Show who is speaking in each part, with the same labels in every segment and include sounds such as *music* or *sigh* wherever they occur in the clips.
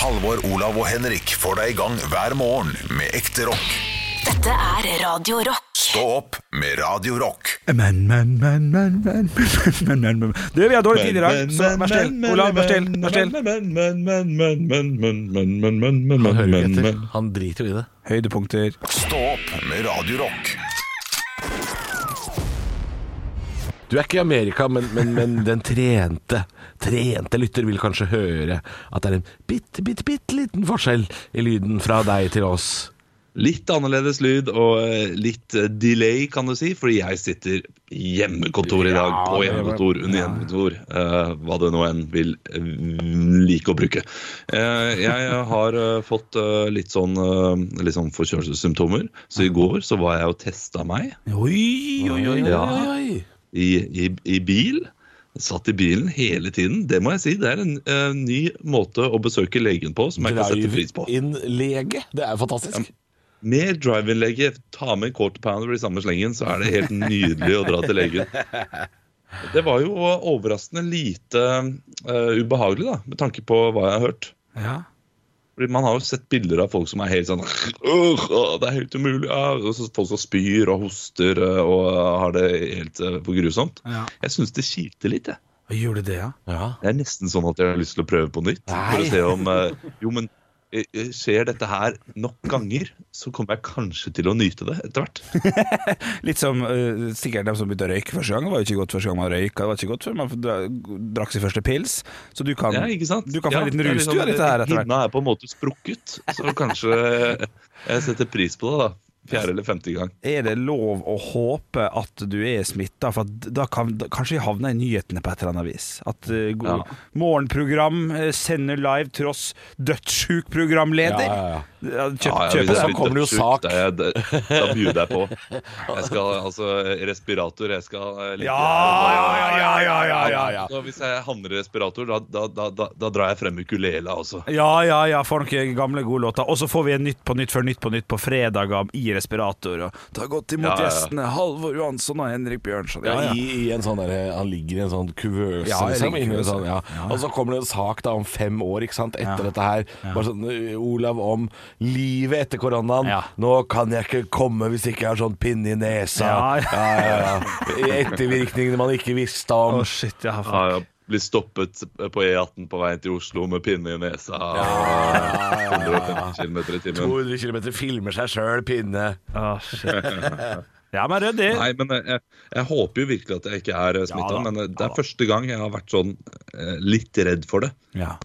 Speaker 1: Halvor, Olav og Henrik får deg i gang hver morgen med ekte rock.
Speaker 2: Dette er Radio Rock.
Speaker 1: Stå opp med Radio Rock.
Speaker 3: Men, men, men, men, men, men, men, men, men. Du, vi har dårlig tid i dag, så vær still. Olav, vær still. Vær still.
Speaker 4: Han hører ikke etter. Han driter jo i det.
Speaker 3: Høydepunkter.
Speaker 1: Stå opp med Radio Rock.
Speaker 4: Du er ikke i Amerika, men, men, men den trente Trente lytter vil kanskje høre at det er en bitte, bitte, bitte liten forskjell i lyden fra deg til oss.
Speaker 5: Litt annerledes lyd og eh, litt eh, delay, kan du si, fordi jeg sitter hjemmekontor i dag. På hjemmekontor, under hjemmekontor. uh, hva det nå enn vil like å bruke. Uh, jeg har uh, fått litt sånn, litt sånn forkjølelsessymptomer, så i går så var jeg og testa meg
Speaker 3: Oi, oi, oi.
Speaker 5: Ja. I, i, i bil. Satt i bilen hele tiden. Det må jeg si, det er en uh, ny måte å besøke legen på som jeg kan sette pris på.
Speaker 4: Drive-in-lege. Det er fantastisk.
Speaker 5: Med drive-in-lege, ta med en quarter pounder i samme slengen, så er det helt nydelig å dra til legen. *laughs* Det var jo overraskende lite uh, ubehagelig, da, med tanke på hva jeg har hørt.
Speaker 3: Ja.
Speaker 5: Fordi Man har jo sett bilder av folk som er helt sånn «Åh, åh, Det er helt umulig. Og så folk som spyr og hoster eh, og har det helt eh, for grusomt.
Speaker 3: Ja.
Speaker 5: Jeg syns det kilte litt. jeg.
Speaker 3: Gjorde det, ja?
Speaker 4: Ja.
Speaker 5: Det er nesten sånn at jeg har lyst til å prøve på nytt. For å se om eh, Jo, men eh, eh, skjer dette her nok ganger, så kommer jeg kanskje til å nyte det etter hvert. *laughs*
Speaker 3: Litt som uh, sikkert dem som begynte å røyke første gang. Det var jo ikke godt første gang man røyka, det var ikke godt før man dra- drakk sin første pils. Så du kan,
Speaker 5: Ja,
Speaker 3: du kan få
Speaker 5: Ja,
Speaker 3: en liten
Speaker 5: er
Speaker 3: rus
Speaker 5: liksom-
Speaker 3: du av dette her etter hvert.
Speaker 5: Hinna er på en måte sprukket, så kanskje *laughs* jeg setter pris på det, da. Fjerde eller femte gang.
Speaker 3: Er det lov å håpe at du er smitta? For at da kan da, kanskje vi havne i nyhetene på et eller annet vis. At uh,
Speaker 5: Ja.
Speaker 3: morgenprogram eh, sender live tross dødssjuk programleder.
Speaker 4: Ja, ja, ja.
Speaker 3: Ja, Kjøp,
Speaker 5: Ja, ja,
Speaker 3: kjøpe
Speaker 5: hvis
Speaker 3: det.
Speaker 5: jeg
Speaker 4: da kommer det jo sak.
Speaker 5: Da, jeg- da, bjuder jeg på. *laughs* Jeg skal altså respirator, jeg skal eh, ligge
Speaker 3: Ja, ja, ja, ja, ja, ja, ja.
Speaker 5: Hvis jeg havner i respirator, da, da, da, da, da drar jeg frem ukulele også.
Speaker 3: Ja, ja, ja, får noen gamle gode låter. Og så får vi en Nytt på Nytt før Nytt på Nytt på fredager i respirator. Og ta godt imot
Speaker 5: Ja, ja,
Speaker 3: gjestene Halvor Johansson og Henrik Bjørnson.
Speaker 4: Ja. I, i en sånn der, Han ligger i en sånn kuvøse, liksom.
Speaker 3: i
Speaker 4: en. Sånn. Og så kommer det en sak da om fem år ikke sant, etter dette her. Bare sånn, uh, Olav om livet etter koronaen. Nå kan jeg ikke komme hvis ikke jeg har sånn pinne i nesa.
Speaker 3: Ja,
Speaker 4: ja, ja, ja. *laughs* Ettervirkningene man ikke visste om.
Speaker 3: Å, shit, ja, faen.
Speaker 5: Ja, blir stoppet på E18 på vei til Oslo med pinne i nesa. og 150 km i timen.
Speaker 4: 200 km filmer seg sjøl, pinne.
Speaker 3: Oh, shit. *laughs* Ja, men det
Speaker 5: Nei, men jeg, jeg håper jo virkelig at jeg ikke er smitta.
Speaker 3: Ja
Speaker 5: men det er første gang jeg har vært sånn eh, litt redd for det.
Speaker 3: Ja.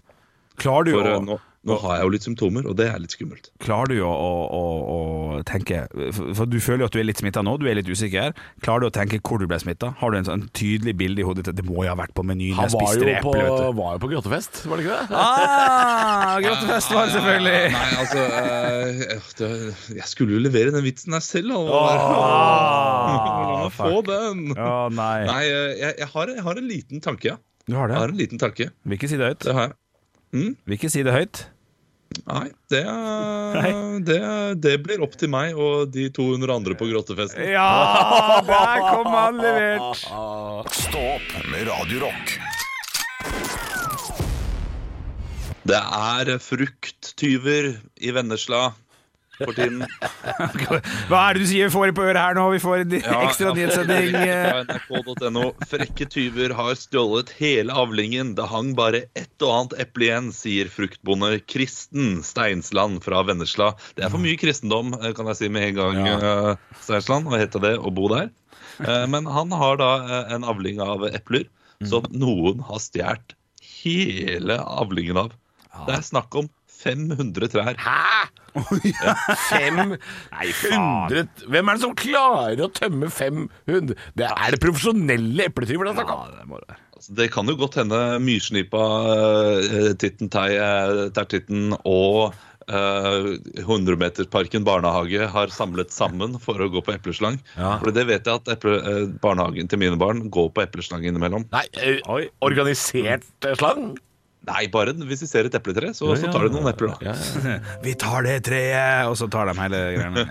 Speaker 3: Klarer du
Speaker 5: For
Speaker 3: å
Speaker 5: eh, nå, nå har jeg jo litt symptomer, og det er litt skummelt.
Speaker 3: Klarer du å, å, å, å tenke for, du føler jo at du er litt smitta nå, du er litt usikker. Klarer du å tenke hvor du ble smitta? Har du en sånn tydelig bilde i hodet til at det må jeg ha vært på menyen?
Speaker 4: Han var jo, på,
Speaker 3: eplet, vet du.
Speaker 4: var jo på grottefest, var det ikke det?
Speaker 3: Ah, *laughs* Grottefest var det selvfølgelig.
Speaker 5: Nei, altså eh, Jeg skulle jo levere den vitsen der selv. da. *laughs*
Speaker 3: Ah,
Speaker 5: La meg få den.
Speaker 3: Å nei.
Speaker 5: Nei, eh, jeg, jeg, har, jeg har en liten tanke, ja.
Speaker 3: Du har
Speaker 5: Jeg har en liten tanke.
Speaker 3: Vil ikke si det høyt.
Speaker 5: Det har jeg.
Speaker 3: Vil ikke si det høyt.
Speaker 5: Nei, det, det, det blir opp til meg og de 200 andre på grottefesten.
Speaker 3: Ja, der kom han levert.
Speaker 1: Stopp med radiorock.
Speaker 5: Det er frukttyver i Vennesla for tiden. *laughs*
Speaker 3: Hva er det du sier vi får på øret her nå? Vi får en
Speaker 5: Ja,
Speaker 3: ekstra nyhetssending. *laughs*
Speaker 5: NRK.no. Frekke tyver har stjålet hele avlingen. Det hang bare ett og annet eple igjen, sier fruktbonde Kristen Steinsland fra Vennesla. Det er for mye kristendom, eh, kan jeg si med en gang, ja. Steinsland, Hva heter det å bo der. Eh, Men han har da eh, en avling av epler som noen har stjålet hele avlingen av. Det er snakk om 500 trær.
Speaker 4: Fem Nei, 100 Hvem er det som klarer å tømme 500? Det er det profesjonelle epletyver det er snakk om?
Speaker 5: Altså, det kan jo godt hende Myrsnipa, uh, Titten Tei, eh, Tertitten og uh, 100-metersparken barnehage har samlet sammen for å gå på epleslang. For det vet jeg at eple, eh, barnehagen til mine barn går på epleslang innimellom.
Speaker 4: Nei, eh, organisert eh, slang?
Speaker 5: Nei, bare hvis de ser et epletre, så, så tar de noen epler. da.
Speaker 3: Vi tar det treet, og så tar de hele greiene.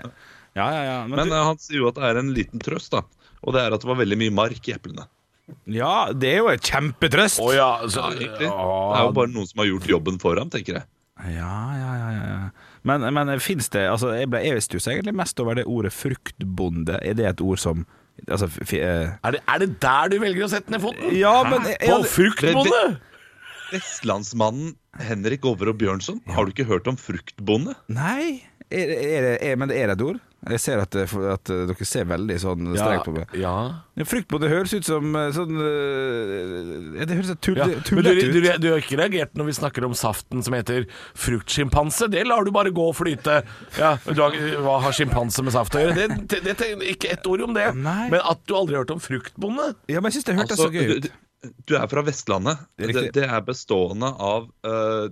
Speaker 3: Ja, ja, ja. Men,
Speaker 5: Men
Speaker 3: du,
Speaker 5: eh, han sier jo at det er en liten trøst, da. Og det er at det var veldig mye mark i eplene.
Speaker 3: ja, det er jo et kjempetrøst.
Speaker 4: Oh, ja, så,
Speaker 5: Ja, egentlig. Det er jo bare noen som har gjort jobben for ham, tenker jeg.
Speaker 3: Ja, ja, ja, ja. Men, men fins det altså, Jeg, ble- jeg stusser egentlig mest over det ordet fruktbonde. Er det et ord som altså, fi, eh,
Speaker 4: Er det, er det der du velger å sette ned foten?
Speaker 3: Ja, men jeg,
Speaker 4: På
Speaker 3: jeg,
Speaker 4: fruktbonde?
Speaker 5: Vestlandsmannen Henrik Overå Bjørnson, har du ikke hørt om fruktbonde?
Speaker 3: Nei, er, er, det- er, men er det et ord? Jeg ser at, at eh, dere ser veldig sånn strengt på meg.
Speaker 4: ja.
Speaker 3: Fruktbonde høres ut som eh, sånn eh, Det høres tullete
Speaker 4: Ja, men du, du,
Speaker 3: ut.
Speaker 4: du har ikke reagert når vi snakker om saften som heter fruktsjimpanse? Det lar du bare gå og flyte. Ja, du har, hva har sjimpanse med saft å gjøre? Det, det, det, det, ikke ett ord om det.
Speaker 3: Nei.
Speaker 4: Men at du aldri har hørt om fruktbonde?
Speaker 3: Ja, men jeg syns det hørtes
Speaker 5: Altså,
Speaker 3: så gøy ut.
Speaker 5: Du, er fra Vestlandet.
Speaker 3: Det er
Speaker 5: Det, det er bestående av uh,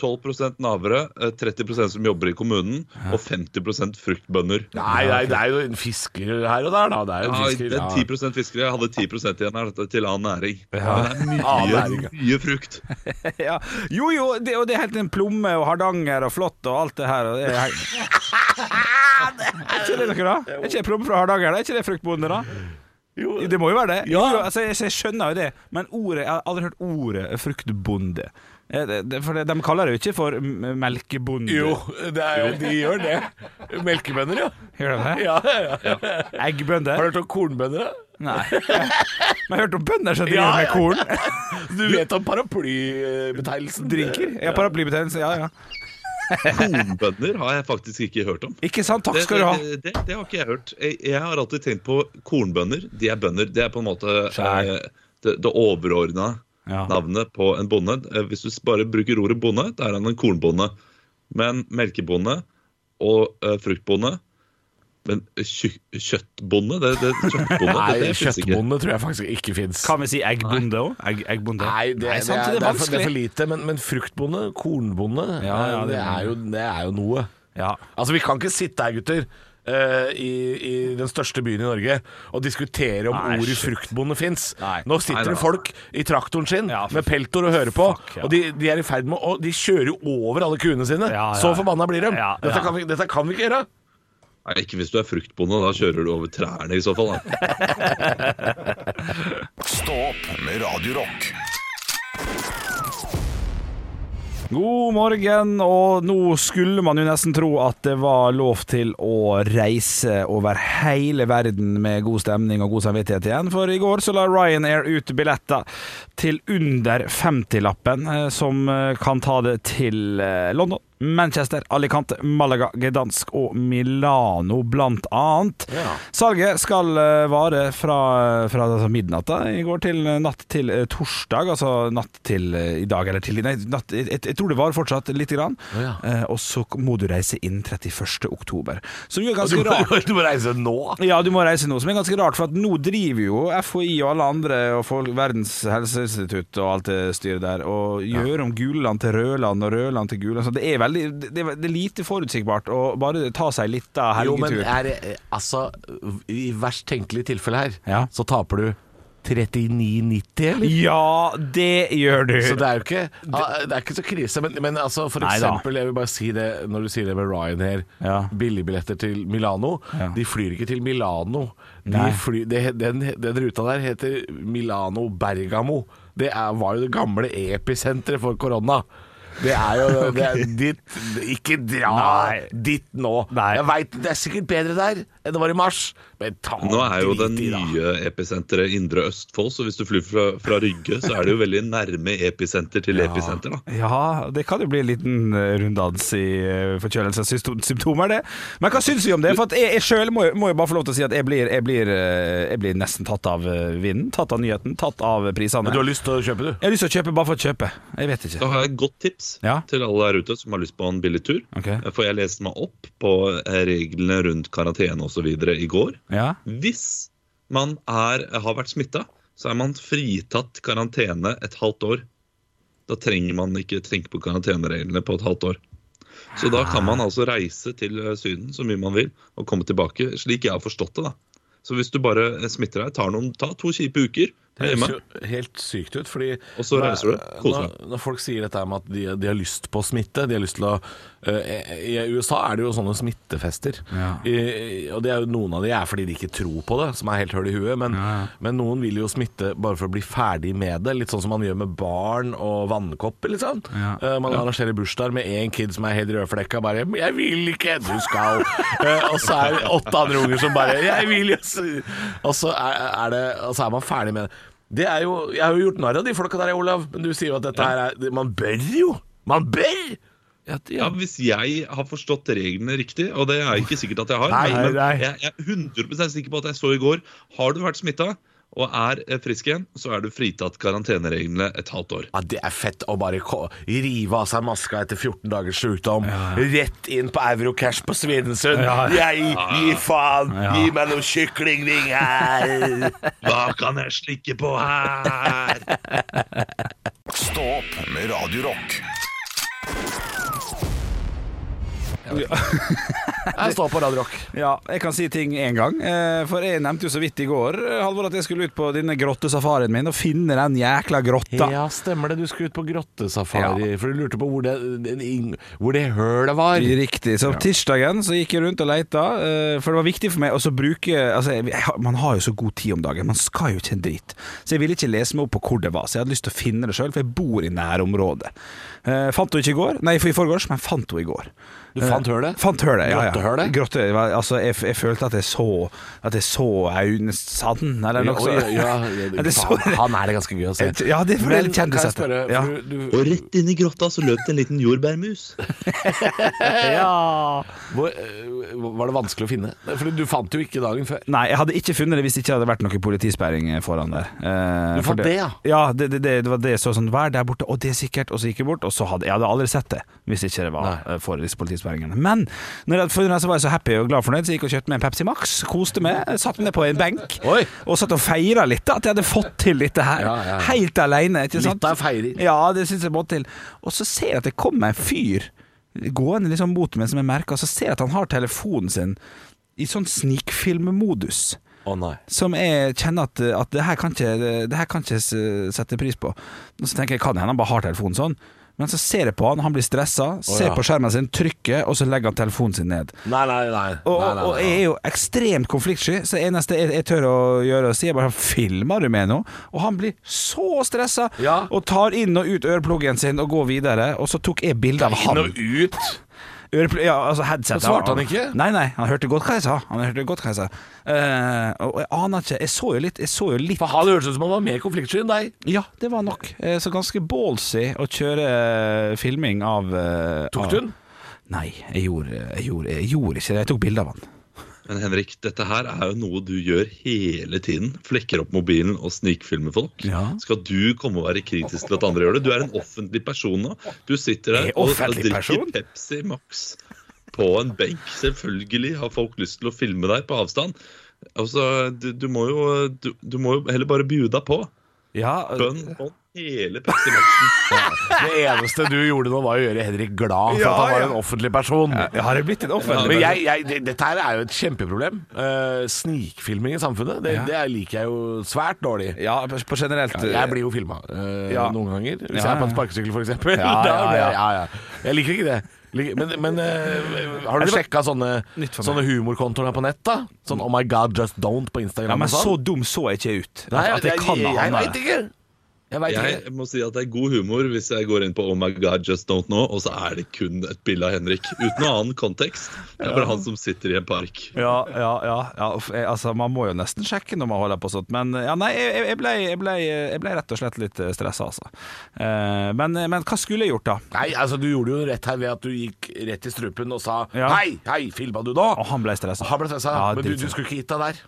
Speaker 5: 12 navere, eh, 30% som jobber i kommunen, og 50 fruktbønder.
Speaker 4: Nei, nei, det er jo en fisker her og der, da. Det er jo en
Speaker 5: Ja, det er
Speaker 4: ja.
Speaker 5: 10 fiskere. Jeg hadde 10 igjen her til annen næring.
Speaker 3: Ja.
Speaker 5: Det er mye,
Speaker 4: ja.
Speaker 5: mye frukt. *laughs*
Speaker 3: Ja. Jo, jo, det, og det er helt en plomme og hardanger og flott og alt det her. Og det er, *laughs* er ikke det dere, da? Er ikke det plomme fra Hardanger? da? Er ikke det fruktbonde, da?
Speaker 4: Jo,
Speaker 3: Det må jo være det.
Speaker 4: Ja.
Speaker 3: Jo, altså, jeg, jeg skjønner jo det, men ordet, jeg har aldri hørt ordet fruktbonde. Eh, For De kaller det jo ikke for melkebonde.
Speaker 4: jo det jo- de gjør det. Melkebønder, ja.
Speaker 3: Gjør de det?
Speaker 4: ja, ja. Har
Speaker 3: Eggbønder?
Speaker 4: du hørt om kornbønder? da?
Speaker 3: Nei. Men jeg har hørt om bønder som driver
Speaker 4: Ja,
Speaker 3: med korn.
Speaker 4: Du vet om paraplybetegnelsen?
Speaker 3: Drinker. Ja, paraplybetegnelse. Ja, ja.
Speaker 5: Kornbønder har jeg faktisk ikke hørt om.
Speaker 3: Ikke sant? Takk skal du ha.
Speaker 5: det, det, det har ikke jeg hørt. Jeg, jeg har alltid tenkt på kornbønder. De er bønder. Det er på en måte eh, det, det overordna
Speaker 3: Ja.
Speaker 5: navnet på en bonde. Eh, Hvis du bare bruker ordet bonde, da er han en kornbonde. Men melkebonde og eh, fruktbonde Men kjøttbonde? Det, det, kjøttbonde,
Speaker 4: Nei,
Speaker 5: det, det
Speaker 4: kjøttbonde tror jeg faktisk ikke fins.
Speaker 3: Kan vi si eggbonde òg? Egg, eggbonde?
Speaker 4: Nei, det, Nei
Speaker 3: sant,
Speaker 4: er, det, er for, det er for lite. Men, men fruktbonde, kornbonde,
Speaker 3: Ja, ja,
Speaker 4: eh, det,
Speaker 3: det-
Speaker 4: er jo, det er jo noe.
Speaker 3: Ja.
Speaker 4: Altså, vi kan ikke sitte her, gutter. Uh, i, I den største byen i Norge og diskutere om
Speaker 3: Nei,
Speaker 4: ordet
Speaker 3: shit.
Speaker 4: fruktbonde fins. Nå sitter det folk i traktoren sin
Speaker 3: Ja,
Speaker 4: med peltor og hører på,
Speaker 3: fuck, ja.
Speaker 4: og de, de er i ferd med å De kjører jo over alle kuene sine.
Speaker 3: Ja, ja,
Speaker 4: Så
Speaker 3: ja.
Speaker 4: forbanna blir de.
Speaker 3: Ja,
Speaker 4: Dette, kan vi, dette kan vi ikke gjøre.
Speaker 5: Nei, ikke hvis du er fruktbonde. Da kjører du over trærne i så fall. Da. *laughs*
Speaker 1: Stå opp med Radio Rock.
Speaker 3: God morgen, og nå skulle man jo nesten tro at det var lov til å reise over hele verden med god stemning og god samvittighet igjen, for i går så la Ryanair ut billetter til under 50-lappen, eh, som eh, kan ta det til eh, London. Manchester, Alicante, Malaga, Gdansk og Milano, blant annet.
Speaker 4: Ja.
Speaker 3: Salget skal eh, vare fra, fra altså midnatt i går til natt til eh, torsdag, altså natt til eh, i dag, eller til nei, natt, jeg, jeg, tror det varer fortsatt lite grann.
Speaker 4: Oh, ja.
Speaker 3: Eh, og så må du reise inn 31. oktober. Som jo er
Speaker 4: Du må,
Speaker 3: rart. *laughs*
Speaker 4: du må reise nå.
Speaker 3: Ja, du må reise nå, som er ganske rart, for at nå driver jo FHI og alle andre og folk, Verdens helseinstitutt og alt det styret der, og gjør om Guleland til Rødland og Rødland til Guleland. Så det er veldig det, det er lite forutsigbart å bare ta seg litt av
Speaker 4: Jo, men er, det- altså, i verst tenkelige tilfelle her,
Speaker 3: Ja.
Speaker 4: så taper du 39,90, eller?
Speaker 3: Ja, det gjør du.
Speaker 4: Så det er jo ikke, det er ikke så krise. Men, men altså, for
Speaker 3: Neida.
Speaker 4: eksempel, jeg vil bare si det når du sier det med Ryanair.
Speaker 3: Ja.
Speaker 4: Billigbilletter til Milano.
Speaker 3: Ja.
Speaker 4: De flyr ikke til Milano. De
Speaker 3: Nei.
Speaker 4: fly, det, den, den ruta der heter Milano Bergamo. Det er, var jo det gamle episenteret for korona. Det er jo *laughs* det er ditt Ikke dra
Speaker 3: Nei.
Speaker 4: dit nå.
Speaker 3: Nei.
Speaker 4: Jeg veit det er sikkert bedre der enn det var i mars,
Speaker 5: Nå er jo det nye episenteret Indre Østfold, så hvis du flyr fra, fra Rygge, så er det jo veldig nærme episenter til episenter. da.
Speaker 3: Ja, det kan jo bli en liten eh, runddans i eh, forkjølelsessymptomer, det. Men hva syns vi om det? For at jeg, jeg sjøl må, må jo bare få lov til å si at jeg blir, jeg blir, eh, jeg blir nesten tatt av vinden, tatt av nyheten, tatt av prisene.
Speaker 4: Men du har lyst til å kjøpe, du?
Speaker 3: Jeg har lyst til å kjøpe bare for å kjøpe. Jeg vet ikke.
Speaker 5: Da har jeg et godt tips
Speaker 3: Ja.
Speaker 5: til alle der ute som har lyst på en billig tur.
Speaker 3: Okay.
Speaker 5: For jeg leste meg opp på reglene rundt karantene osv. i går.
Speaker 3: Ja.
Speaker 5: Hvis man er, har vært smitta, så er man fritatt karantene et halvt år. Da trenger man ikke tenke på karantenereglene på et halvt år. Så da kan man altså reise til eh, Syden så mye man vil og komme tilbake, slik jeg har forstått det. da. Så hvis du bare smitter deg, tar noen, ta to kjipe uker,
Speaker 4: Det høres jo helt sykt ut, fordi
Speaker 5: Og så reiser du.
Speaker 4: Når, når folk sier dette med at de, de har lyst på smitte De har lyst til å uh, I USA er det jo sånne smittefester.
Speaker 3: Ja.
Speaker 4: I, og det er jo noen av de er fordi de ikke tror på det, som er helt høl i huet. Men, men noen vil jo smitte bare for å bli ferdig med det. Litt sånn som man gjør med barn og vannkopper, liksom.
Speaker 3: Ja.
Speaker 4: Eh, man arrangerer bursdager med én kid som er helt rødflekka, bare 'Jeg vil ikke, du skal'. uh, *laughs* og så er det åtte andre unger som bare 'Jeg vil jo s-» Og så er, er, det, og så er man ferdig med det. Det er jo, jeg har jo gjort narr av de folka der, Olav, men du sier jo at dette her er Man bør jo! Man bør!
Speaker 3: Ja,
Speaker 5: Ja, Hvis jeg har forstått reglene riktig, og det er ikke sikkert at jeg har,
Speaker 4: Nei,
Speaker 5: men
Speaker 3: nei.
Speaker 5: jeg, jeg er 100 sikker på at jeg så i går Har du vært smitta og er eh, frisk igjen, så er du fritatt karantenereglene et halvt år.
Speaker 4: Ja, Det er fett å bare rive av seg maska etter 14 dagers sykdom. Rett inn på Eurocash på Svinesund.
Speaker 3: Ja.
Speaker 4: Jeg gi faen!
Speaker 3: Ja.
Speaker 4: Gi meg noe kyklingvinger! *laughs*
Speaker 5: Hva kan jeg slikke på her?
Speaker 1: Stå opp med Radio Rock. *laughs*
Speaker 4: Jeg står på Radio Rock.
Speaker 3: Ja, jeg kan si ting én gang. eh, For jeg nevnte jo så vidt i går eh, Halvor, at jeg skulle ut på denne grottesafarien min og finne den jækla grotta.
Speaker 4: Ja, stemmer det. Du skulle ut på grottesafari, for du lurte på hvor det, hvor det hølet var.
Speaker 3: Riktig. Så tirsdagen så gikk jeg rundt og leita, eh, for det var viktig for meg å bruke altså, jeg, Man har jo så god tid om dagen, man skal jo ikke en drit. Så jeg ville ikke lese meg opp på hvor det var, så jeg hadde lyst til å finne det sjøl, for jeg bor i nærområdet. Eh, fant henne ikke i går, nei, for i forgårs, men fant henne i går.
Speaker 4: Du fant hølet?
Speaker 3: Fant hølet, ja, ja.
Speaker 4: Grottehølet?
Speaker 3: Grotte, altså, jeg, jeg følte at jeg så At jeg så Aune Sand, eller noe sånt.
Speaker 4: ja, *laughs*
Speaker 3: Ja, så-
Speaker 4: han er det ganske gøy å se. *laughs*
Speaker 3: Ja, det er
Speaker 4: Men
Speaker 3: litt kjendis,
Speaker 4: jeg
Speaker 3: Ja.
Speaker 5: Og rett inn i grotta så løp det en liten jordbærmus. *laughs*
Speaker 3: ja.
Speaker 4: hvor, eh, var det vanskelig å finne? For du fant jo ikke dagen før.
Speaker 3: Nei, jeg hadde ikke funnet det hvis det ikke hadde vært noe politisperring foran der. Eh,
Speaker 4: Du fant det, ja?
Speaker 3: Ja, det, det, det, det var det. Så sånn, vær der borte, og det er sikkert. Og så gikk jeg bort, og så hadde jeg hadde aldri sett det hvis ikke det var
Speaker 4: Nei.
Speaker 3: eh, for disse politisperringene. Men når jeg det, så var jeg så happy og glad fornøyd, så jeg gikk og kjøpte meg en Pepsi Max. Koste meg. Satt meg på en benk
Speaker 4: Oi.
Speaker 3: og satt og feira litt at jeg hadde fått til dette her.
Speaker 4: Ja, ja, ja.
Speaker 3: Helt aleine.
Speaker 4: Litt av feiring.
Speaker 3: Ja, det syns jeg må til. Og så ser jeg at det kommer en fyr gående liksom mot meg som jeg merker, og så ser jeg at han har telefonen sin i sånn snikfilmmodus.
Speaker 4: Å nei.
Speaker 3: Som jeg kjenner at, at det her kan ikke Det her kan ikke sette pris på. Og så tenker jeg kan hende han bare har telefonen sånn. Men så ser jeg på han, han blir stressa, ser
Speaker 4: ja.
Speaker 3: på skjermen sin, trykker, og så legger han telefonen sin ned.
Speaker 4: Nei, nei, nei.
Speaker 3: Og,
Speaker 4: nei, nei,
Speaker 3: og jeg er jo ekstremt konfliktsky, så det eneste jeg, jeg tør å gjøre, er å si bare 'filmer du med nå?' Og han blir så stressa,
Speaker 4: Ja.
Speaker 3: og tar inn og ut ørepluggen sin og går videre. Og så tok jeg bilde av han.
Speaker 4: Inn og ut?
Speaker 3: Ørepl ja, altså headset.
Speaker 4: Så svarte han ikke?
Speaker 3: Nei, nei, han hørte godt hva jeg sa. Han hørte godt hva jeg sa uh, Og jeg aner ikke Jeg så jo litt, jeg så jo litt
Speaker 4: For han hørtes ut som han var mer konfliktsky enn deg.
Speaker 3: Ja, det var nok. Eh, Så ganske ballsy å kjøre eh, filming av uh,
Speaker 4: Tok du den?
Speaker 3: Nei, jeg gjorde, jeg, gjorde, jeg gjorde ikke det. Jeg tok bilde av han.
Speaker 5: Men Henrik, dette her er jo noe du gjør hele tiden. Flekker opp mobilen og snikfilmer folk.
Speaker 3: Ja.
Speaker 5: Skal du komme og være kritisk til at andre gjør det? Du er en offentlig person nå. Du sitter der
Speaker 3: er
Speaker 5: og, og drikker
Speaker 3: person?
Speaker 5: Pepsi Max på en benk. Selvfølgelig har folk lyst til å filme deg på avstand. Altså, du, du, må jo, du, du må jo heller bare bjuda på.
Speaker 3: Ja,
Speaker 5: Bønn på hele Pepsi Maxen. *laughs*
Speaker 4: Det eneste du gjorde nå, var å gjøre Henrik glad for
Speaker 3: Ja,
Speaker 4: at han var
Speaker 3: ja.
Speaker 4: en offentlig person.
Speaker 3: Ja, har det blitt en offentlig
Speaker 4: Men jeg, jeg, det, dette her er jo et kjempeproblem. Eh, snikfilming i samfunnet, det,
Speaker 3: Ja.
Speaker 4: det liker jeg jo svært dårlig.
Speaker 3: Ja, på på generelt
Speaker 4: Jeg blir jo filma
Speaker 3: Ja.
Speaker 4: noen ganger. Hvis jeg er på en sparkesykkel, f.eks.
Speaker 3: Ja, *laughs* ja, ja.
Speaker 4: Jeg liker ikke det. Men, men uh, har du sjekka sånne, sånne humorkontoer på nett? da? Sånn Oh my God, just don't på Instagram?
Speaker 3: Ja, men
Speaker 4: sånn?
Speaker 3: så dum så jeg ikke ut.
Speaker 4: Nei,
Speaker 3: at jeg kan
Speaker 4: jeg,
Speaker 3: jeg,
Speaker 4: jeg,
Speaker 3: jeg,
Speaker 4: jeg, ikke. Jeg.
Speaker 5: Jeg må si at det er god humor hvis jeg går inn på Oh my God, just don't know, og så er det kun et bilde av Henrik. Uten noen annen kontekst. Det er bare han som sitter i en park.
Speaker 3: Ja, ja, ja, ja altså, Man må jo nesten sjekke når man holder på sånt. Men ja, nei, jeg, jeg, ble, jeg, ble, jeg ble rett og slett litt stressa, altså. Eh, men, men hva skulle jeg gjort, da?
Speaker 4: Nei, altså Du gjorde jo rett her ved at du gikk rett i strupen og sa
Speaker 3: Ja.
Speaker 4: Hei, hei, filma du nå?
Speaker 3: Og han ble stressa.
Speaker 4: Han ble stressa,
Speaker 3: Ja,
Speaker 4: men du, du skulle ikke gitt deg der.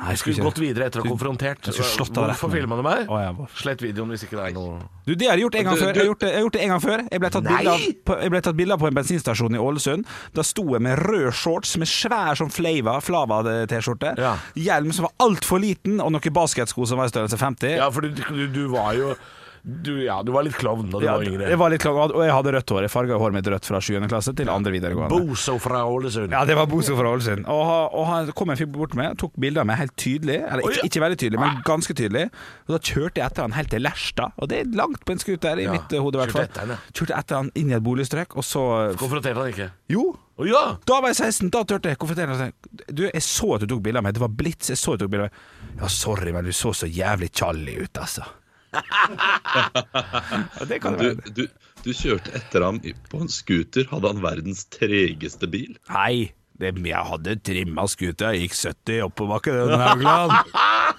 Speaker 3: Nei, jeg
Speaker 4: skulle
Speaker 3: ikke
Speaker 4: gått videre etter å ha konfrontert.
Speaker 3: Jeg skulle slått av
Speaker 4: Hvorfor filma du meg?
Speaker 3: Å, hvor-
Speaker 4: Slett videoen hvis ikke det er noe
Speaker 3: Du, Det har jeg gjort en gang før. Jeg har gjort det, jeg har gjort det en gang før. Jeg ble tatt
Speaker 4: Nei!
Speaker 3: bilde av, på- jeg ble tatt bilde av på en bensinstasjon i Ålesund. Da sto jeg med rød shorts med svær sånn Flava, Flava-T-skjorte.
Speaker 4: Ja.
Speaker 3: Hjelm som var altfor liten, og noen basketsko som var i størrelse 50.
Speaker 4: Ja, for du, du, du var jo du, ja, du var litt klovn da du
Speaker 3: Ja,
Speaker 4: var yngre.
Speaker 3: jeg var litt klovn, og jeg hadde rødt hår. Jeg farga håret mitt rødt fra 7. klasse til andre videregående.
Speaker 4: Boso fra Ålesund.
Speaker 3: Ja, det var Boso fra Ålesund. Og, og han kom en fyr bort med, tok bilder av meg helt tydelig. Eller ikke, ikke veldig tydelig, men ganske tydelig. Og da kjørte jeg etter han helt til Lerstad. Og det er langt på en scooter, i
Speaker 4: Ja,
Speaker 3: mitt eh, hode i hvert
Speaker 4: kjørte
Speaker 3: fall.
Speaker 4: etter han.
Speaker 3: Kjørte etter han inn i et boligstrøk, og så
Speaker 4: Konfronterte han ikke?
Speaker 3: Jo!
Speaker 4: Ja!
Speaker 3: Da var jeg 16, da turte jeg konfrontere han. Du, jeg så at du tok bilde av meg. Det var blits. Jeg så at du tok bilde av meg. Ja, sorry, men du så så jævlig tjalli ut, altså. Ja, det kan
Speaker 5: Du,
Speaker 3: det være.
Speaker 5: du, du kjørte etter ham på en scooter. Hadde han verdens tregeste bil?
Speaker 3: Nei, det, jeg hadde trimma scooter. Jeg gikk 70 oppoverbakke den Haugland.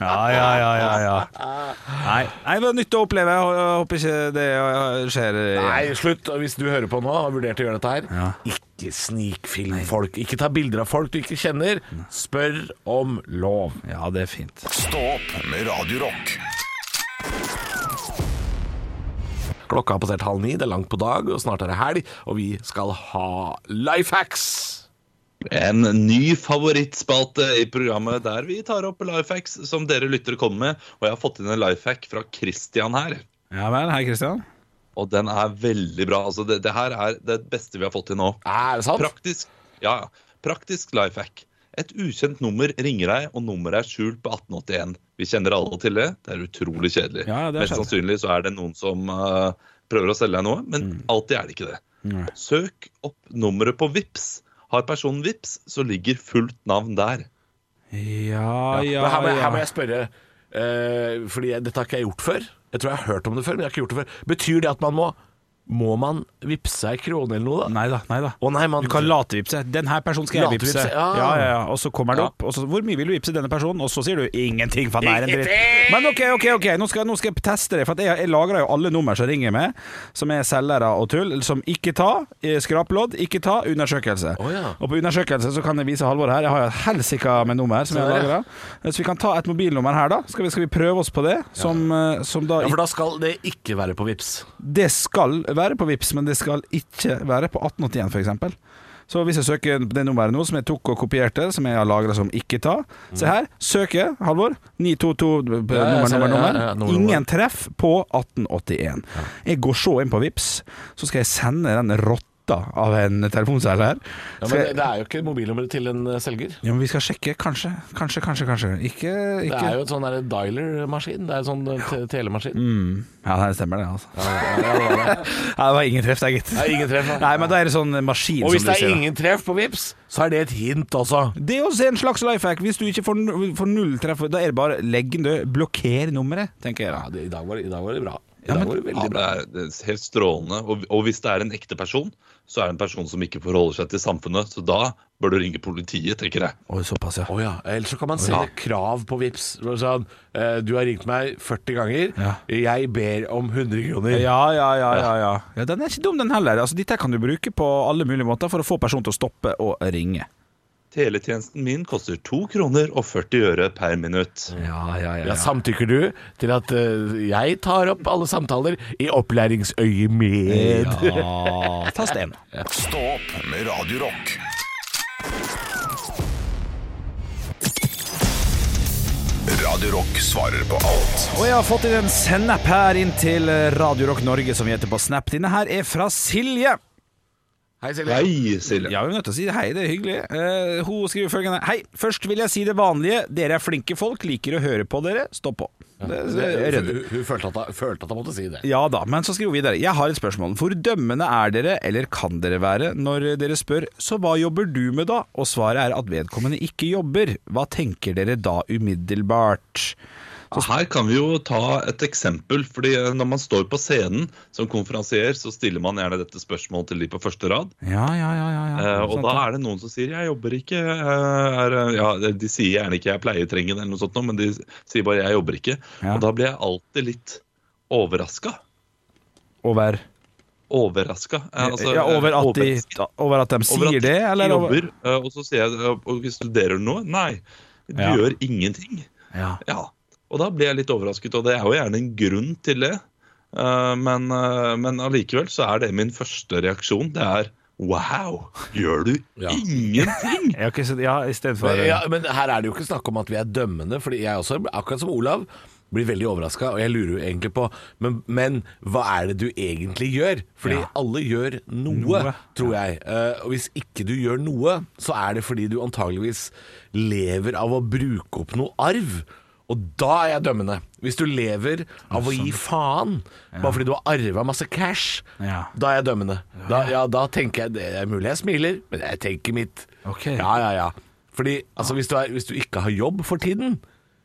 Speaker 3: Ja, ja, ja, ja, ja. Nei, nei, det var nytt å oppleve. Jeg håper ikke det skjer.
Speaker 4: Nei, slutt. Hvis du hører på nå og har vurdert å gjøre dette her,
Speaker 3: Ja.
Speaker 4: ikke snikfilm folk. Ikke ta bilder av folk du ikke kjenner. Spør om lov.
Speaker 3: Ja, det er fint.
Speaker 1: Stå opp med Radio Rock.
Speaker 4: Klokka har passert halv ni, det er langt på dag, og snart er det helg, og vi skal ha life hacks.
Speaker 5: En ny favorittspalte i programmet der vi tar opp life hacks som dere lyttere kommer med. Og jeg har fått inn en life hack fra Christian her.
Speaker 3: Ja vel, hei Kristian.
Speaker 5: Og den er veldig bra. Altså, det, det her er det beste vi har fått til nå.
Speaker 4: Er det sant?
Speaker 5: Praktisk, ja, ja. praktisk life hack. Et ukjent nummer ringer deg, og nummeret er skjult på 1881. Vi kjenner alle til det. Det er utrolig kjedelig.
Speaker 3: Ja, er
Speaker 5: Mest sannsynlig så er det noen som uh, prøver å selge deg noe, men
Speaker 3: Mm.
Speaker 5: alltid er det ikke det. Søk opp nummeret på Vips. Har personen Vips, så ligger fullt navn der.
Speaker 3: Ja, ja,
Speaker 4: ja. her, må, jeg- her må jeg spørre, uh, fordi dette har ikke jeg gjort før. Jeg tror jeg har hørt om det før, men jeg har ikke gjort det før. Betyr det at man må Må man vippse ei krone eller noe, da?
Speaker 3: Nei da, nei da.
Speaker 4: Å nei, man
Speaker 3: Du kan latevipse. Den her personen skal jeg vippse.
Speaker 4: Ja.
Speaker 3: Ja, ja, ja. Og så kommer det opp. Og så, hvor mye vil du vippse denne personen? Og så sier du ingenting, for han er en dritt. Men ok, ok, ok, nå skal, nå skal jeg teste det. For at jeg, jeg lagrer jo alle nummer som ringer meg, som er selgere og tull. Som ikke ta, eh, skraplodd, ikke ta, undersøkelse.
Speaker 4: Oh, ja.
Speaker 3: Og på undersøkelse så kan jeg vise Halvor her. Jeg har jo et helsika med nummer som jeg har
Speaker 4: Så,
Speaker 3: lagra. Så vi kan ta et mobilnummer her, da. Skal vi, skal vi prøve oss på det? Som, eh, som da
Speaker 4: Ja, For da skal det ikke være på vips.
Speaker 3: det skal være på Vips, men det skal ikke være på 1881 f.eks. Så hvis jeg søker det nummeret nå, som jeg tok og kopierte, som jeg har lagra som ikke ta Se her. Søker, Halvor. 922
Speaker 4: Ja, jeg
Speaker 3: nummer, nummer, nummer, Ingen treff på 1881. Jeg går så inn på Vips, så skal jeg sende den rotta av en telefonselger.
Speaker 4: Ja, men det er jo ikke mobilnummeret til en eh, selger.
Speaker 3: ja, men vi skal sjekke. Kanskje, kanskje, kanskje. kanskje Ikke,
Speaker 4: Det er jo et sånn dialer-maskin. Det er en sånn eh, te telemaskin.
Speaker 3: Mm. Ja, det stemmer det, altså.
Speaker 4: Ja, ja, det var det.
Speaker 3: Ja, det var ingen treff der, gitt.
Speaker 4: Ingen treff.
Speaker 3: Nei, men da er det sånn maskin
Speaker 4: Og hvis det er
Speaker 3: sier.
Speaker 4: ingen treff på vips, så er det et hint også.
Speaker 3: Det er også en slags life hack. Hvis du ikke får, får null treff, da er det bare legg den død. Blokker nummeret, tenker jeg
Speaker 4: Ja,
Speaker 3: da.
Speaker 4: det, i, dag var, det- I dag var det bra.
Speaker 3: Ja, men-
Speaker 4: det
Speaker 5: Ja, det er, det er helt strålende. Og, og hvis det er en ekte person, så er det en person som ikke forholder seg til samfunnet. Så da bør du ringe politiet, tenker jeg.
Speaker 3: Oi, såpass, ja.
Speaker 4: Oh, ja. Ellers så kan man sende krav på Vips. Sånn, eh, du har ringt meg 40 ganger.
Speaker 3: Ja.
Speaker 4: Jeg ber om 100 kroner.
Speaker 3: Ja, ja, ja, ja, ja. ja. Den er ikke dum, den heller. Altså, dette kan du bruke på alle mulige måter for å få personen til å stoppe å ringe.
Speaker 5: Teletjenesten min koster 2 kroner og 40 øre per minutt.
Speaker 3: Ja, ja, ja.
Speaker 4: Ja, samtykker du til at uh, jeg tar opp alle samtaler i opplæringsøyemed?
Speaker 3: Ja, *laughs* tast én.
Speaker 1: Stå opp med Radio Rock. Radio Rock svarer på alt
Speaker 3: Og jeg har fått inn en snap her inn til Radio Rock Norge, som vi heter på Snap. Denne her er fra Silje.
Speaker 4: Hei, Silje.
Speaker 5: Hei, Silje.
Speaker 3: Ja, vi er nødt til å si hei, det er hyggelig. Uh, hun skriver følgende Hei, først vil jeg si det vanlige. Dere er flinke folk, liker å høre på dere. Stå på. Det, det, er.
Speaker 4: Hun, hun følte, at, hun følte at hun måtte si det.
Speaker 3: Ja da, men så skriver hun videre. Jeg har et spørsmål. Hvor dømmende er dere, eller kan dere være, når dere spør så hva jobber du med da? Og svaret er at vedkommende ikke jobber. Hva tenker dere da umiddelbart?
Speaker 5: Her kan vi jo ta et eksempel. fordi Når man står på scenen som konferansier, så stiller man gjerne dette spørsmålet til de på første rad.
Speaker 3: Ja, ja, ja. ja, ja.
Speaker 5: Eh, og da er det noen som sier 'jeg jobber ikke'. eh, er, eh, ja, de sier gjerne ikke 'jeg pleier trengen' eller noe sånt, men de sier bare 'jeg jobber ikke'.
Speaker 3: Ja.
Speaker 5: Og da blir jeg alltid litt overraska.
Speaker 3: Over
Speaker 5: Overraska. Eh, altså,
Speaker 3: Ja, over
Speaker 5: eh,
Speaker 3: at de,
Speaker 5: sier
Speaker 3: over at de
Speaker 5: over at de
Speaker 3: det, eller
Speaker 5: jobber, eh, Og så sier jeg eh, og studerer du noe? Nei, du
Speaker 3: Ja.
Speaker 5: gjør ingenting.
Speaker 3: Ja.
Speaker 5: Ja. Og da blir jeg litt overrasket, og det er jo gjerne en grunn til det. Eh, men, eh, men allikevel så er det min første reaksjon. Det er wow, gjør du
Speaker 4: Ja.
Speaker 5: ingenting?
Speaker 3: Ja, ok, så, ja, i stedet for
Speaker 4: Men, ja, men her er det jo ikke snakk om at vi er dømmende, Fordi jeg også, akkurat som Olav, blir veldig overraska, og jeg lurer jo egentlig på men, men hva er det du egentlig gjør? Fordi
Speaker 3: Ja.
Speaker 4: alle gjør noe,
Speaker 3: Noe,
Speaker 4: tror jeg. Uh, og hvis ikke du gjør noe, så er det fordi du antageligvis lever av å bruke opp noe arv. Og da er jeg dømmende. Hvis du lever av å gi faen, bare fordi du har arva masse cash,
Speaker 3: Ja.
Speaker 4: da er jeg dømmende. Da, ja, da tenker jeg Det er mulig jeg smiler, men jeg tenker mitt.
Speaker 3: Ok.
Speaker 4: Ja, ja, ja. Fordi altså, hvis, du er, hvis du ikke har jobb for tiden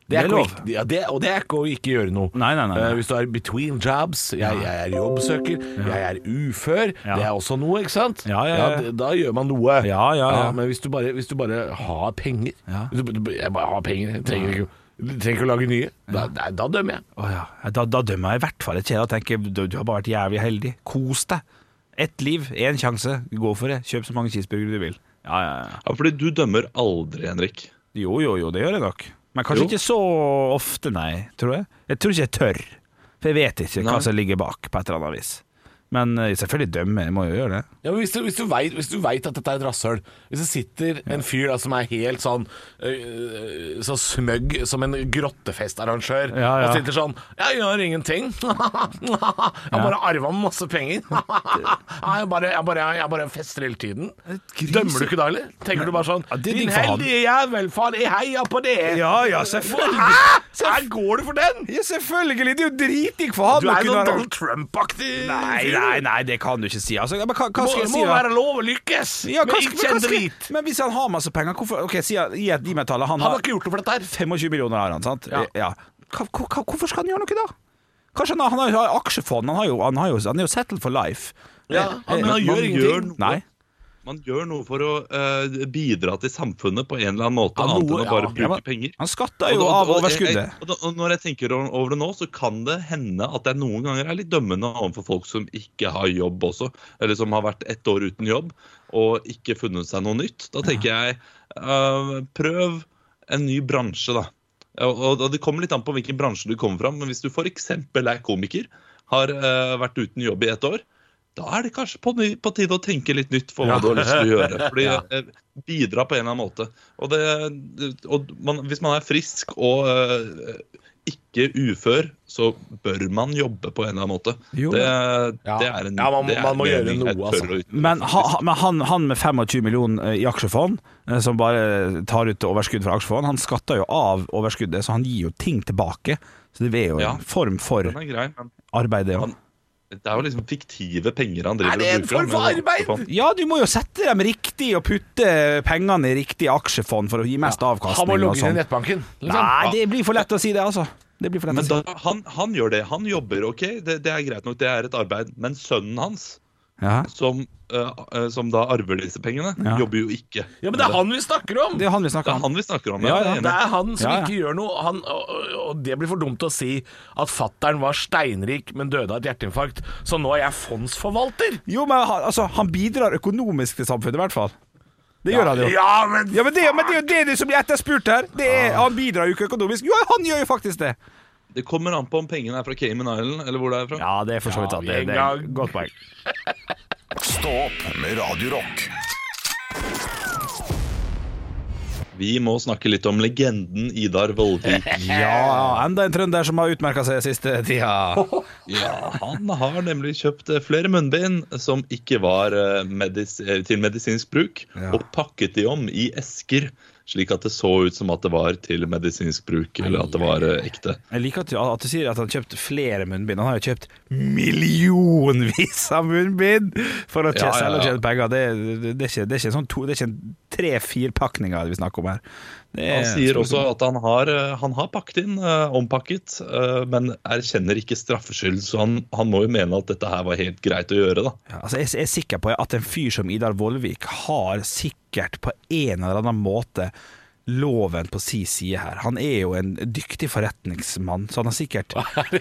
Speaker 4: det er
Speaker 3: Det er
Speaker 4: ikke å
Speaker 3: lov.
Speaker 4: ikke- Ja, det, og det er ikke å ikke gjøre noe.
Speaker 3: Nei, nei, nei, nei.
Speaker 4: Eh, hvis du er between jobs, jeg, jeg er jobbsøker, jeg er ufør,
Speaker 3: Ja.
Speaker 4: det er også noe, ikke sant?
Speaker 3: Ja, ja, ja.
Speaker 4: d- da gjør man noe.
Speaker 3: Ja, ja, ja.
Speaker 4: men hvis du bare, hvis du bare har penger
Speaker 3: Ja.
Speaker 4: du, du, Jeg bare har penger, jeg trenger ikke du trenger ikke å lage nye. Da, da, da dømmer jeg.
Speaker 3: Oh, ja. da, da dømmer jeg i hvert fall ikke. Da tenker du, du har bare vært jævlig heldig. Kos deg. Ett liv, én sjanse. Gå for det. Kjøp så mange cheeseburgere du vil. Ja, ja, ja.
Speaker 5: Ja, fordi du dømmer aldri, Henrik.
Speaker 3: Jo, jo, jo, det gjør jeg nok. Men kanskje
Speaker 5: Jo.
Speaker 3: ikke så ofte, nei, tror jeg. Jeg tror ikke jeg tør. For jeg vet ikke hva som ligger bak, på et eller annet vis. Men eh, selvfølgelig dømme, jeg må jo gjøre det.
Speaker 4: Ja, men hvis du, hvis, du vet, hvis du vet at dette er et rasshøl Hvis det sitter en fyr da, som er helt sånn øh, Så smøgg som en grottefestarrangør
Speaker 3: Ja, ja.
Speaker 4: Og sitter sånn Jeg gjør ingenting *laughs* Jeg har bare arvet masse penger *laughs* jeg bare, jeg, bare, jeg bare fester hele tiden Dømmer du ikke da, eller? Tenker du bare sånn
Speaker 3: Ja,
Speaker 4: Din heldige jævel, faen, jeg heia på det
Speaker 3: Ja, ja, selvfølgelig.
Speaker 4: Hæ? Her går du for den
Speaker 3: Ja, selvfølgelig! Det er jo dritdigg for han
Speaker 4: Du er
Speaker 3: kunne
Speaker 4: Donald Trump-aktig
Speaker 3: Nei,
Speaker 4: fyr.
Speaker 3: Nei, nei, det kan du ikke si. Altså, men hva, hva skal jeg si?
Speaker 4: må være lov å lykkes
Speaker 3: Ja, hva
Speaker 4: Men ikke en drit
Speaker 3: Men hvis han har masse penger, hvorfor Ok, si, gi et, gi. Han
Speaker 4: Han har ikke gjort noe for dette her
Speaker 3: 25 millioner, har han, sant?
Speaker 4: Ja.
Speaker 3: Hva, hva, hvorfor skal han gjøre noe da? Kanskje han har, han har aksjefond, han, har jo, han, har jo, han er jo settled for life.
Speaker 4: Ja, han, men han gjør ingenting.
Speaker 3: Nei.
Speaker 5: Man gjør noe for å uh, bidra til samfunnet på en eller annen måte,
Speaker 4: Ja,
Speaker 5: annet enn å bare
Speaker 4: ja.
Speaker 5: bruke
Speaker 3: men-
Speaker 5: penger.
Speaker 3: Han skatter
Speaker 5: Og
Speaker 3: jo
Speaker 5: da-
Speaker 3: av
Speaker 5: og-
Speaker 3: overskuddet.
Speaker 5: jeg- og og når jeg tenker over det nå, så kan det hende at jeg noen ganger er litt dømmende overfor folk som ikke har jobb også, eller som har vært ett år uten jobb og ikke funnet seg noe nytt. Da tenker jeg uh, prøv en ny bransje, da. Og, og Det kommer litt an på hvilken bransje du kommer fra, men hvis du f.eks. er komiker, har uh, vært uten jobb i ett år, da er det kanskje på, ny, på tide å tenke litt nytt for hva
Speaker 4: Ja.
Speaker 5: du har lyst til å gjøre. *laughs* Fordi
Speaker 4: Ja.
Speaker 5: eh, Bidra på en eller annen måte. Og, det, og man, hvis man er frisk og uh, ikke ufør, så bør man jobbe på en eller annen måte.
Speaker 3: Jo.
Speaker 5: det,
Speaker 4: Ja.
Speaker 5: det er en
Speaker 4: Ja, man
Speaker 5: er
Speaker 4: man må gjøre noe, altså.
Speaker 3: Men, ha, han, han med 25 millioner i aksjefond, eh, som bare tar ut overskudd fra aksjefond, han skatter jo av overskuddet, så han gir jo ting tilbake. Så det er jo en form for
Speaker 5: grei,
Speaker 3: arbeid, det òg.
Speaker 5: Det er jo liksom fiktive penger han driver
Speaker 4: Er det en form for arbeid?
Speaker 3: Ja, du må jo sette dem riktig og putte pengene i riktig aksjefond for å gi mest avkastning.
Speaker 4: Han må logge inn
Speaker 3: sånn.
Speaker 4: i nettbanken. Liksom.
Speaker 3: Nei, det blir for lett å si det, altså. Det blir for lett
Speaker 5: Men
Speaker 3: å si.
Speaker 5: da, han, han gjør det. Han jobber, OK, det, det er greit nok, det er et arbeid. Men sønnen hans,
Speaker 3: Ja.
Speaker 5: som, eh, eh, som da arver disse pengene,
Speaker 3: Ja.
Speaker 5: jobber jo ikke.
Speaker 4: Ja, men det er han vi snakker om!
Speaker 3: Det er han vi
Speaker 5: Det
Speaker 3: snakker
Speaker 5: er
Speaker 3: om.
Speaker 5: han vi snakker om.
Speaker 3: Ja,
Speaker 5: er.
Speaker 4: Det er han som
Speaker 3: Ja, ja.
Speaker 4: ikke gjør noe. Han, og, og- det blir for dumt å si at fattern var steinrik, men døde av et hjerteinfarkt. Så nå er jeg fondsforvalter.
Speaker 3: Jo, men han, altså, han bidrar økonomisk til samfunnet, i hvert fall. Det gjør han jo.
Speaker 4: Ja, men
Speaker 3: Ja, men det, men det er jo det, det som blir etterspurt her. Det er, Han bidrar jo ikke økonomisk. Jo, han gjør jo faktisk det.
Speaker 5: Det kommer an på om pengene er fra Cayman Island, eller hvor det er fra.
Speaker 3: Ja, det er for så vidt sant. Det, det er godt poeng. *laughs*
Speaker 1: Stå opp med Radiorock.
Speaker 5: Vi må snakke litt om legenden Idar Vollvik. *laughs*
Speaker 3: Ja, enda en trønder som har utmerka seg siste tida. *laughs*
Speaker 5: Ja, han har nemlig kjøpt eh, flere munnbind som ikke var eh, medis eh, til medisinsk bruk,
Speaker 3: Ja.
Speaker 5: og pakket de om i esker, slik at det så ut som at det var til medisinsk bruk, eller at det var eh, ekte.
Speaker 3: Jeg liker at du, at du sier at han har kjøpt flere munnbind. Han har jo kjøpt millionvis av munnbind for å
Speaker 5: Ja,
Speaker 3: selge og tjene penger. Det, det, det, er ikke, det er ikke sånn to, det er ikke tre-fire pakninger vi snakker om her. Det er-
Speaker 5: Han sier også at han har, eh, han har pakket inn, uh, ompakket, uh, men erkjenner ikke straffskyld, så han, han må jo mene at dette her var helt greit å gjøre, da.
Speaker 3: Ja, altså jeg er sikker på at en fyr som Idar Vollvik har sikkert på en eller annen måte loven på si side her. Han er jo en dyktig forretningsmann, så han har sikkert
Speaker 4: hva er det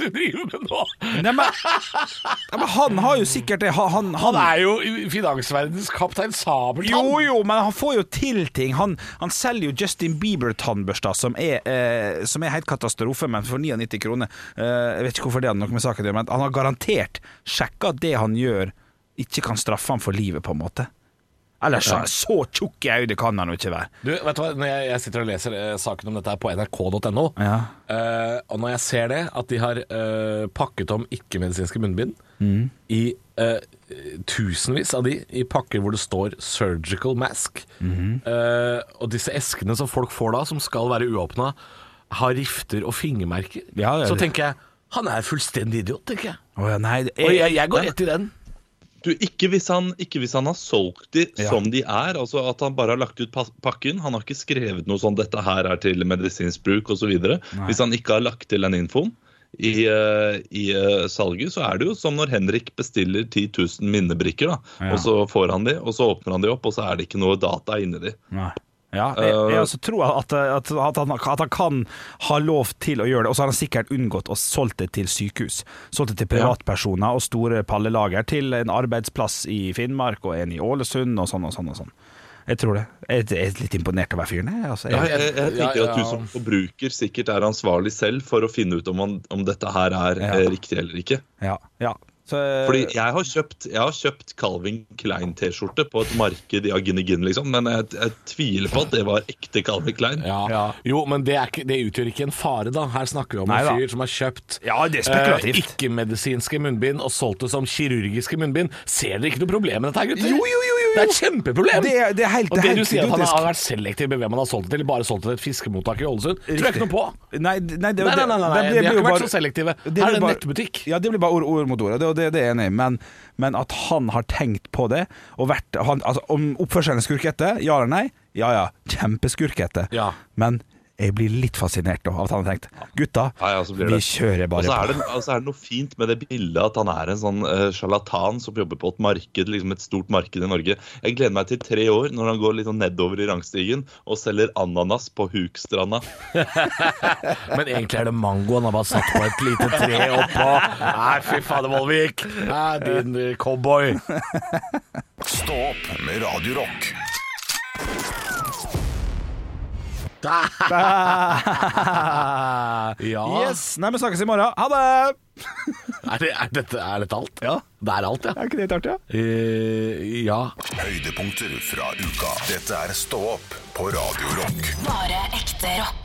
Speaker 4: du driver med nå?
Speaker 3: Nei, men, han har jo sikkert det. Han, han,
Speaker 4: Han er jo finansverdenens kaptein Sabeltann.
Speaker 3: Jo, jo, men han får jo til ting. Han, han selger jo Justin Bieber-tannbørster, som, er, eh, som er helt katastrofe, men for 99 kroner. Eh, jeg vet ikke hvorfor det har noe med saken å gjøre, men han har garantert sjekka at det han gjør, ikke kan straffe ham for livet, på en måte. Ellers så, så tjukk i øyet kan han jo ikke være.
Speaker 4: Du, vet du hva, når jeg, jeg sitter og leser eh, saken om dette her på nrk.no,
Speaker 3: Ja.
Speaker 4: eh, og når jeg ser det, at de har eh, pakket om ikke-medisinske munnbind
Speaker 3: Mm.
Speaker 4: i eh, tusenvis av de i pakker hvor det står 'surgical mask',
Speaker 3: Mhm.
Speaker 4: eh, og disse eskene som folk får da, som skal være uåpna, har rifter og fingermerker,
Speaker 3: Ja, det er
Speaker 4: så
Speaker 3: det.
Speaker 4: tenker jeg han er fullstendig idiot, tenker jeg.
Speaker 3: Å ja, nei, det
Speaker 4: Og jeg, jeg går rett i den.
Speaker 5: Du, ikke hvis, han, ikke hvis han har solgt de
Speaker 3: Ja.
Speaker 5: som de er, altså at han bare har lagt ut pakken. Han har ikke skrevet noe sånn 'dette her er til medisinsk bruk' osv. Hvis han ikke har lagt til den infoen i, eh, i eh, salget, så er det jo som når Henrik bestiller 10 000 minnebrikker. da,
Speaker 3: Ja.
Speaker 5: Og så får han de, og så åpner han de opp, og så er det ikke noe data inni de.
Speaker 3: Nei. Ja, jeg, jeg også tror at, at, at, han, at han kan ha lov til å gjøre det, og så har han sikkert unngått å solgt det til sykehus. Solgt det til privatpersoner og store pallelager til en arbeidsplass i Finnmark og en i Ålesund og sånn og sånn. og sånn. Jeg tror det. Jeg er litt imponert over fyren. jeg, Altså,
Speaker 5: Ja,
Speaker 3: jeg,
Speaker 5: jeg, jeg tenker
Speaker 4: Ja,
Speaker 5: at du som forbruker sikkert er ansvarlig selv for å finne ut om, man, om dette her er
Speaker 3: Ja.
Speaker 5: eh, riktig eller ikke.
Speaker 3: ja, ja. Så,
Speaker 5: Fordi jeg har kjøpt, jeg har kjøpt Calvin Klein-T-skjorte på et marked i Aginegin, liksom, men jeg, jeg tviler på at det var ekte Calvin Klein.
Speaker 4: Ja.
Speaker 3: Ja.
Speaker 4: Jo, men det, er ikke, det utgjør ikke en fare, da. Her snakker vi om
Speaker 3: Nei
Speaker 4: en
Speaker 3: da.
Speaker 4: fyr som har kjøpt
Speaker 3: Ja, det
Speaker 4: eh, ikke-medisinske munnbind og solgt det som kirurgiske munnbind. Ser dere ikke noe problem med dette, gutter?
Speaker 3: Jo, jo, jo.
Speaker 4: Det er et kjempeproblem!
Speaker 3: Det det er helt-
Speaker 4: og
Speaker 3: det
Speaker 4: det
Speaker 3: er
Speaker 4: du
Speaker 3: sier
Speaker 4: sier at han har vært selektiv med hvem han har solgt til, bare solgt til et fiskemottak i Ålesund, tror jeg ikke noe på.
Speaker 3: Nei, nei, det,
Speaker 4: Nei, nei, nei, nei, de har ikke vært så selektive.
Speaker 3: det
Speaker 4: Her er det en nettbutikk.
Speaker 3: Ja, det blir bare ord, ord mot ord, og det, det, det er jeg enig i. Men, men at han har tenkt på det, og vært han, altså, Om oppførselen er skurkete, ja eller nei? Ja ja, kjempeskurkete.
Speaker 4: Ja.
Speaker 3: Men jeg blir litt fascinert av at han har tenkt Gutta,
Speaker 5: Ja, ja,
Speaker 3: vi
Speaker 5: det.
Speaker 3: kjører bare
Speaker 5: så
Speaker 3: på.
Speaker 5: Og så er det noe fint med det bildet at han er en sånn uh, sjarlatan som jobber på et marked, liksom et stort marked i Norge. Jeg gleder meg til tre år når han går litt sånn nedover i rangstigen og selger ananas på Hukstranda. *laughs*
Speaker 4: Men egentlig er det mango han har bare satt på et lite tre oppå. Nei, fy fader, Vollvik. Nei, din eh, cowboy.
Speaker 1: Stå opp med Radio Rock. *laughs*
Speaker 4: Ja.
Speaker 3: Yes! Nei, vi snakkes i morgen. Ha det!
Speaker 4: Er, det, er, dette, er dette alt?
Speaker 3: Ja.
Speaker 4: Det er alt, ja.
Speaker 3: Er ikke det litt artig? Ja?
Speaker 4: Uh, ja.
Speaker 1: Høydepunkter fra uka. Dette er Stå opp på Radio Rock.
Speaker 2: Bare ekte rock.